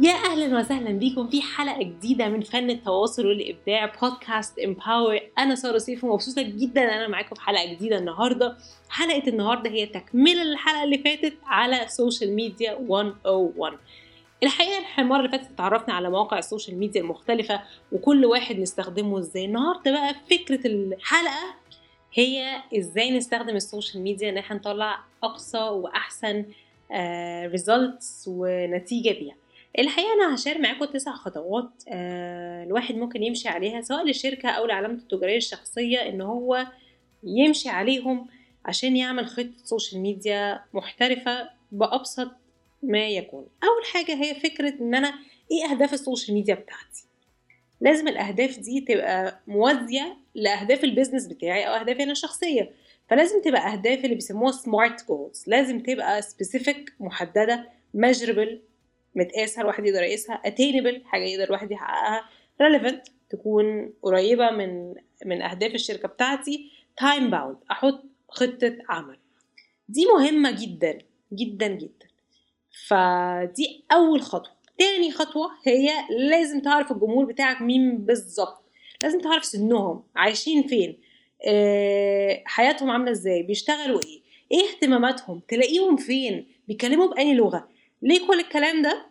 يا أهلا وسهلا بيكم في حلقة جديدة من فن التواصل والإبداع بودكاست امباور أنا سارة سيف ومبسوطة جدا إن أنا معاكم في حلقة جديدة النهارده. حلقة النهارده هي تكملة للحلقة اللي فاتت على social media 101 الحقيقة المره اللي فاتت اتعرفنا على مواقع ال social media المختلفة وكل واحد نستخدمه إزاي. النهارده بقى فكرة الحلقة هي إزاي نستخدم ال social media إن إحنا نطلع أقصى وأحسن results ونتيجة بيها. الحقيقة أنا هشارك معاكم تسع خطوات آه الواحد ممكن يمشي عليها سواء للشركة أو لعلامته التجارية الشخصية إن هو يمشي عليهم عشان يعمل خطة social media محترفة بأبسط ما يكون. أول حاجة هي فكرة إن أنا إيه أهداف ال social media بتاعتي؟ لازم الأهداف دي تبقى موازية لأهداف ال business بتاعي أو أهدافي أنا الشخصية. فلازم تبقى أهداف اللي بيسموها SMART goals لازم تبقى specific محددة measurable متقاسه الواحد يقدر يقيسها؟ attainable حاجة يقدر الواحد يحققها. relevant تكون قريبة من من أهداف الشركة بتاعتي. time bound أحط خطة عمل. دي مهمة جدا جدا جدا. فدي أول خطوة. تاني خطوة هي لازم تعرف الجمهور بتاعك مين بالظبط. لازم تعرف سنهم عايشين فين أه حياتهم عاملة إزاي بيشتغلوا إيه إيه اهتماماتهم تلاقيهم فين بيتكلموا بأني لغة. ليه كل الكلام ده؟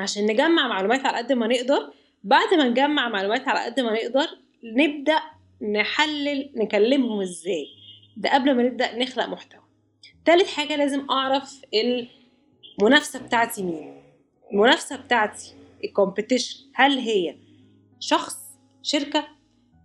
عشان نجمع معلومات على قد ما نقدر. بعد ما نجمع معلومات على قد ما نقدر نبدأ نحلل نكلمهم إزاي. ده قبل ما نبدأ نخلق محتوى. تالت حاجة لازم أعرف المنافسة بتاعتي مين. المنافسة بتاعتي ال competition. هل هي شخص شركة؟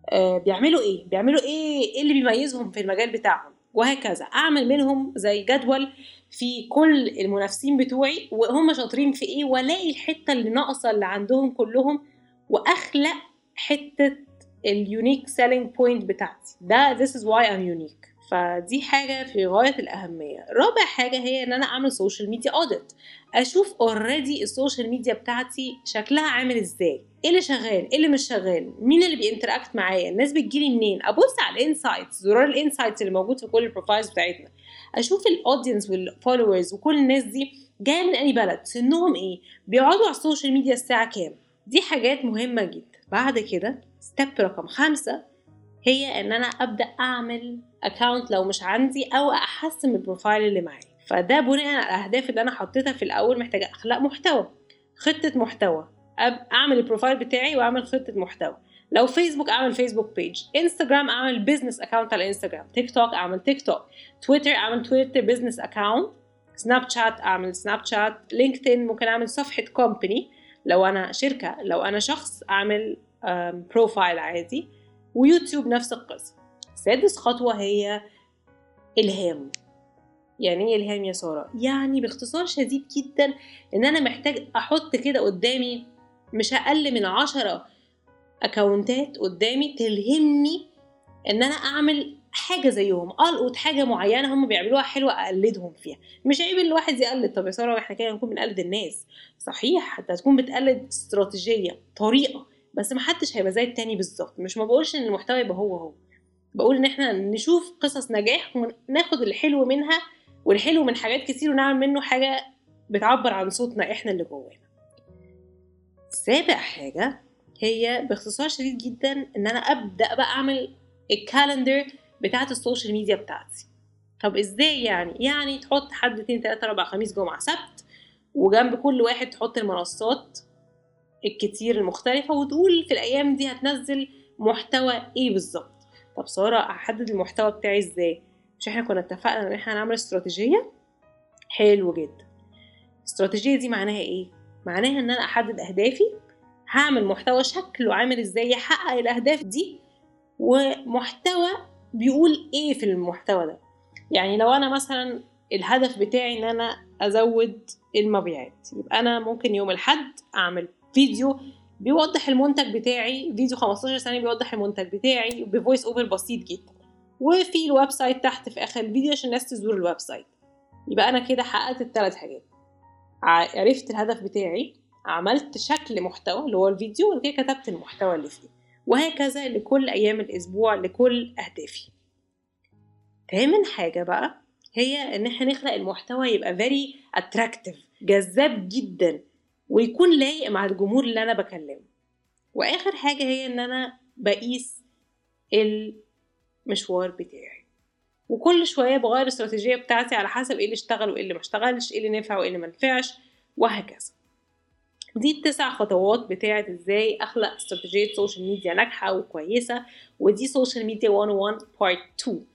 آه بيعملوا إيه؟ بيعملوا إيه؟ إيه اللي بيميزهم في المجال بتاعهم؟ وهكذا. أعمل منهم زي جدول في كل المنافسين بتوعي وهم شاطرين في إيه؟ وألاقي الحتة اللي ناقصة اللي عندهم كلهم وأخلق حتة ال unique selling point بتاعتي. ده this is why I'm unique. فدي حاجة في غاية الأهمية. رابع حاجة هي إن أنا أعمل social media audit أشوف already ال social media بتاعتي شكلها عامل إزاي. إيه اللي شغال؟ إيه اللي مش شغال؟ مين اللي بي interact معايا؟ الناس بتجيلي منين؟ أبص على ال insights زرار ال insights اللي موجود في كل ال profiles بتاعتنا. أشوف ال audience وال followers وكل الناس دي جاية من أي بلد؟ سنهم إيه؟ بيقعدوا على ال social media الساعة كام؟ دي حاجات مهمة جدا. بعد كده step رقم خمسة هي إن أنا أبدأ أعمل account لو مش عندي أو أحسن ال profile اللي معايا. فده بناء على الأهداف اللي أنا حطيتها في الأول محتاجة اخلق محتوى خطة محتوى. أعمل ال profile بتاعي وأعمل خطة محتوى. لو فيسبوك أعمل فيسبوك page انستجرام أعمل business account على انستجرام تيك توك أعمل تيك توك تويتر أعمل تويتر business account سناب شات أعمل سناب شات لينكدين ممكن أعمل صفحة company لو أنا شركة لو أنا شخص أعمل profile عادي. ويوتيوب نفس القصة. سادس خطوة هي إلهام. يعني إيه إلهام يا سارة؟ يعني باختصار شديد جدا إن أنا محتاج أحط كده قدامي مش أقل من عشرة أكونتات قدامي تلهمني إن أنا أعمل حاجة زيهم ألقط حاجة معينة هم بيعملوها حلوة أقلدهم فيها. مش عيب الواحد يقلد. طب يا سارة إحنا كده نكون بنقلد الناس. صحيح أنت هتكون بتقلد استراتيجية طريقة. بس محدش هيبقى زي التاني بالظبط. مش ما بقولش إن المحتوى يبقى هو هو. بقول إن إحنا نشوف قصص نجاح وناخد الحلو منها والحلو من حاجات كتير ونعمل منه حاجة بتعبر عن صوتنا إحنا اللي جوانا. سابع حاجة هي باختصار شديد جدا إن أنا أبدأ بقى أعمل ال calendar بتاعت ال social media بتاعتي. طب إزاي يعني؟ يعني تحط حد اتنين تلاتة أربع خميس جمعة سبت وجنب كل واحد تحط المنصات الكتير المختلفة وتقول في الأيام دي هتنزل محتوى إيه بالظبط. طب سارة أحدد المحتوى بتاعي إزاي؟ مش إحنا كنا اتفقنا إن إحنا هنعمل استراتيجية؟ حلو جدا. الاستراتيجية دي معناها إيه؟ معناها إن أنا أحدد أهدافي هعمل محتوى شكله عامل إزاي يحقق الأهداف دي ومحتوى بيقول إيه في المحتوى ده. يعني لو أنا مثلا الهدف بتاعي إن أنا أزود المبيعات يبقى أنا ممكن يوم الحد أعمل فيديو بيوضح المنتج بتاعي فيديو 15 ثانية بيوضح المنتج بتاعي ب voice over بسيط جدا. وفي ال website تحت في آخر الفيديو عشان الناس تزور ال website. يبقى أنا كده حققت الثلاث حاجات. عرفت الهدف بتاعي عملت شكل محتوى اللي هو الفيديو وبعد كده كتبت المحتوى اللي فيه. وهكذا لكل أيام الأسبوع لكل أهدافي. تامن حاجة بقى هي إن إحنا نخلق المحتوى يبقى very attractive جذاب جدا. ويكون لايق مع الجمهور اللي أنا بكلمه. وآخر حاجة هي إن أنا بقيس المشوار بتاعي. وكل شوية بغير الاستراتيجيه بتاعتي على حسب إيه اللي اشتغل وإيه اللي ما اشتغلش إيه اللي نفع وإيه اللي ما نفعش وهكذا. دي التسع خطوات بتاعت إزاي أخلق استراتيجية social media ناجحة وكويسة ودي social media 101 part 2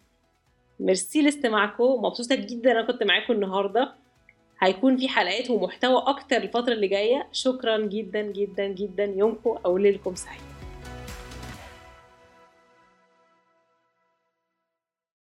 ميرسي لاستماعكم. مبسوطة جدا أنا كنت معاكم النهارده. هيكون في حلقات ومحتوى أكتر الفترة اللي جاية. شكرا جدا جدا جدا. يومكم أو ليلكم سعيد.